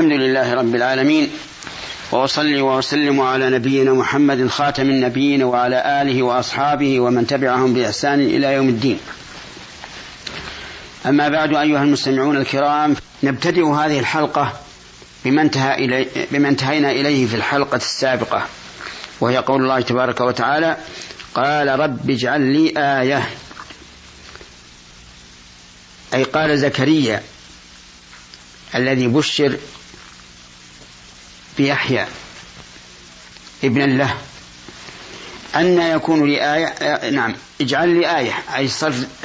الحمد لله رب العالمين وأصلي وأسلم على نبينا محمد خاتم النبيين وعلى آله وأصحابه ومن تبعهم بإحسان إلى يوم الدين. أما بعد أيها المستمعون الكرام نبتدئ هذه الحلقة بما انتهى بما انتهينا إليه في الحلقة السابقة وهي قول الله تبارك وتعالى قال رب اجعل لي آية. أي قال زكريا الذي بشر بيحيى ابنا له أن يكون لي آية نعم اجعل لي آية أي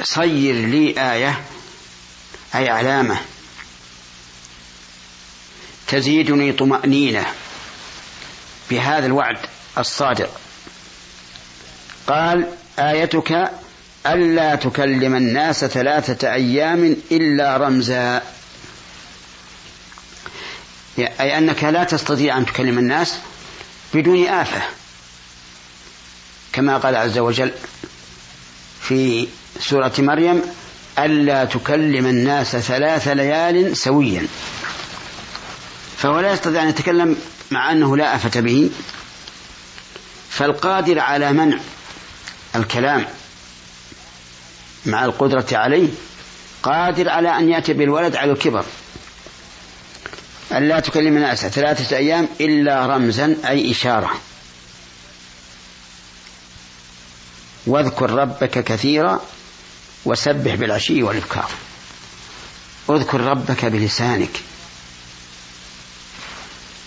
صير لي آية أي علامة. تزيدني طمأنينة بهذا الوعد الصادق. قال آيتك ألا تكلم الناس ثلاثة أيام إلا رمزا. أي أنك لا تستطيع أن تكلم الناس بدون آفة. كما قال عز وجل في سورة مريم ألا تكلم الناس ثلاث ليال سويا. فهو لا يستطيع أن يتكلم مع أنه لا آفة به. فالقادر على منع الكلام مع القدرة عليه قادر على أن يأتي بالولد على الكبر. أن لا تكلم الناس ثلاثة أيام إلا رمزا أي إشارة. واذكر ربك كثيرا وسبح بالعشي والإبكار. اذكر ربك بلسانك.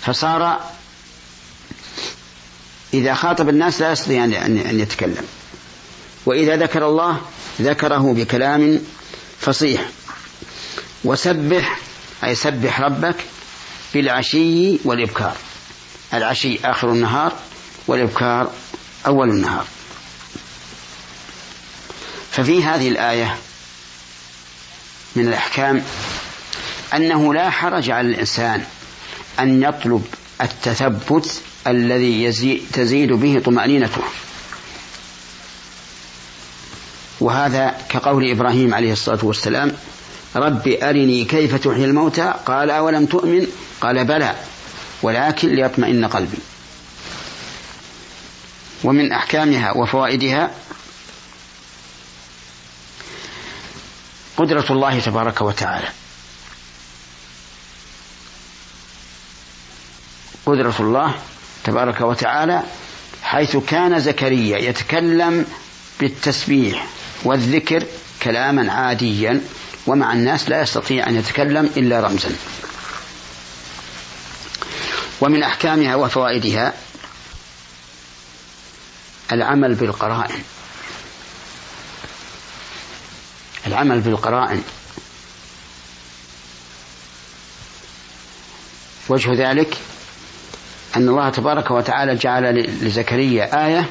فصار إذا خاطب الناس لا يستطيع أن يتكلم. وإذا ذكر الله ذكره بكلام فصيح. وسبح أي سبح ربك بالعشي والإبكار. العشي آخر النهار والإبكار أول النهار. ففي هذه الآية من الأحكام أنه لا حرج على الإنسان أن يطلب التثبت الذي تزيد به طمأنينته. وهذا كقول إبراهيم عليه الصلاة والسلام رب أرني كيف تحيي الموتى؟ قال أولم تؤمن؟ قال بلى ولكن ليطمئن قلبي. ومن أحكامها وفوائدها قدرة الله تبارك وتعالى. قدرة الله تبارك وتعالى حيث كان زكريا يتكلم بالتسبيح والذكر كلاما عاديا ومع الناس لا يستطيع أن يتكلم إلا رمزا. ومن أحكامها وفوائدها العمل بالقرائن. العمل بالقرائن. وجه ذلك أن الله تبارك وتعالى جعل لزكريا آية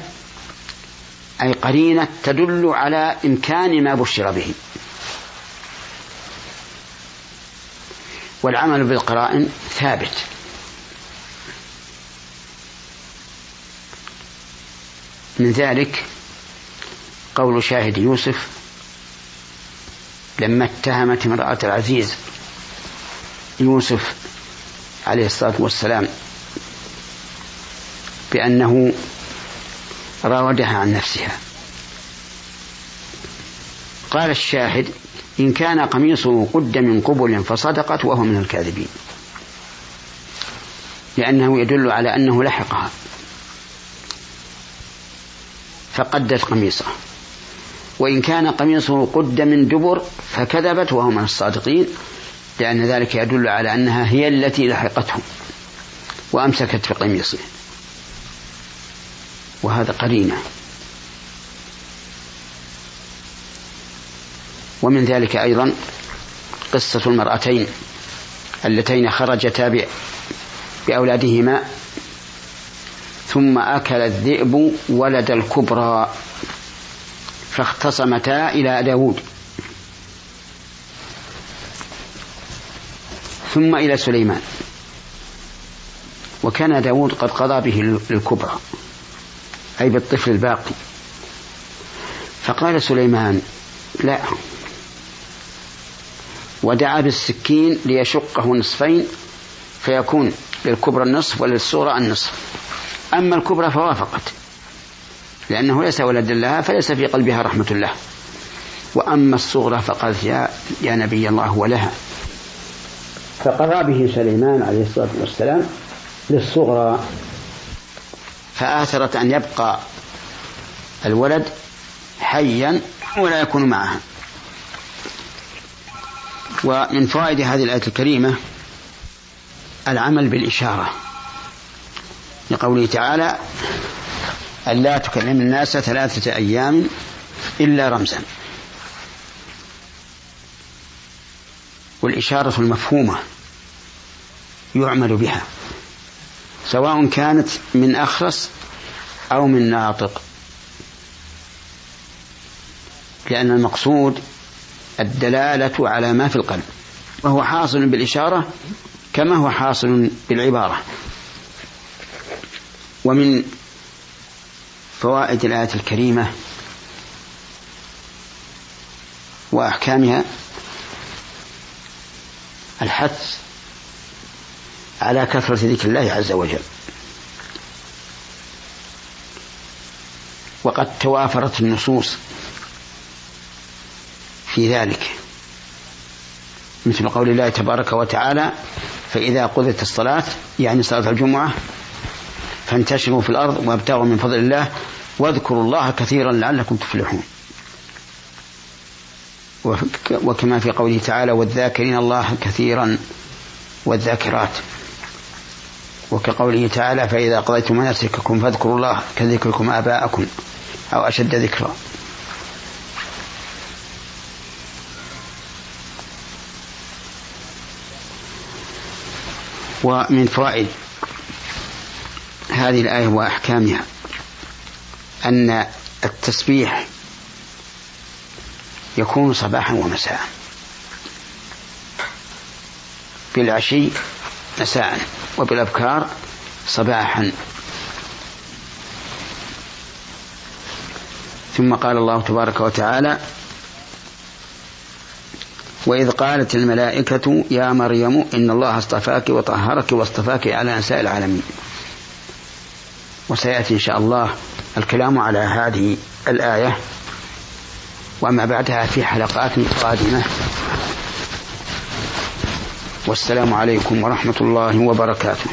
أي قرينة تدل على إمكان ما بشر به. والعمل بالقرائن ثابت. من ذلك قول شاهد يوسف لما اتهمت امرأة العزيز يوسف عليه الصلاة والسلام بأنه راودها عن نفسها. قال الشاهد إن كان قميصه قد من قبل فصدقت وهو من الكاذبين. لأنه يدل على أنه لحقها. فقدت قميصه. وإن كان قميصه قد من دبر فكذبت وهو من الصادقين لأن ذلك يدل على أنها هي التي لحقته وأمسكت بقميصه. وهذا قرينة. ومن ذلك أيضا قصة المرأتين اللتين خرجتا بأولادهما ثم أكل الذئب ولد الكبرى فاختصمتا إلى داود. ثم إلى سليمان. وكان داود قد قضى به الكبرى أي بالطفل الباقي. فقال سليمان لا ودعا بالسكين ليشقه نصفين فيكون للكبرى النصف وللصغرى النصف. أما الكبرى فوافقت لأنه ليس ولدا لها فليس في قلبها رحمة الله وأما الصغرى فقالت يا, يا نبي الله ولها. فقضى به سليمان عليه الصلاة والسلام للصغرى. فآثرت أن يبقى الولد حيا ولا يكون معها. ومن فوائد هذه الآية الكريمة العمل بالإشارة لقوله تعالى ألا تكلم الناس ثلاثة أيام إلا رمزا. والإشارة المفهومة يعمل بها سواء كانت من أخرس أو من ناطق لأن المقصود الدلالة على ما في القلب. وهو حاصل بالإشارة كما هو حاصل بالعبارة. ومن فوائد الآية الكريمة وأحكامها الحث على كثرة ذكر الله عز وجل. وقد توافرت النصوص في ذلك. مثل قول الله تبارك وتعالى فإذا قضت الصلاة يعني صلاة الجمعة فانتشروا في الأرض وابتغوا من فضل الله واذكروا الله كثيرا لعلكم تفلحون. وكما في قوله تعالى والذاكرين الله كثيرا والذاكرات. وكقوله تعالى فإذا قضيتم مناسككم فاذكروا الله كذكركم آباءكم أو أشد ذكرا. ومن فوائد هذه الآية وأحكامها أن التسبيح يكون صباحا ومساء. بالعشي مساء وبالأبكار صباحا. ثم قال الله تبارك وتعالى وإذ قالت الملائكة يا مريم إن الله اصطفاك وطهرك واصطفاك على نساء العالمين. وسيأتي إن شاء الله الكلام على هذه الآية وما بعدها في حلقات قادمة. والسلام عليكم ورحمة الله وبركاته.